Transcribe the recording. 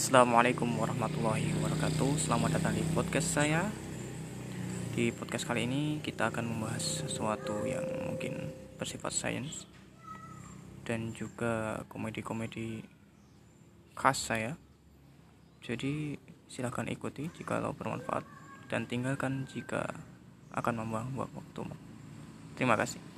Assalamualaikum warahmatullahi wabarakatuh. Selamat datang di podcast saya. Di podcast kali ini kita akan membahas sesuatu yang mungkin bersifat sains Dan juga komedi-komedi khas saya. Jadi silahkan ikuti jika bermanfaat Dan tinggalkan jika akan membuang waktu. Terima kasih.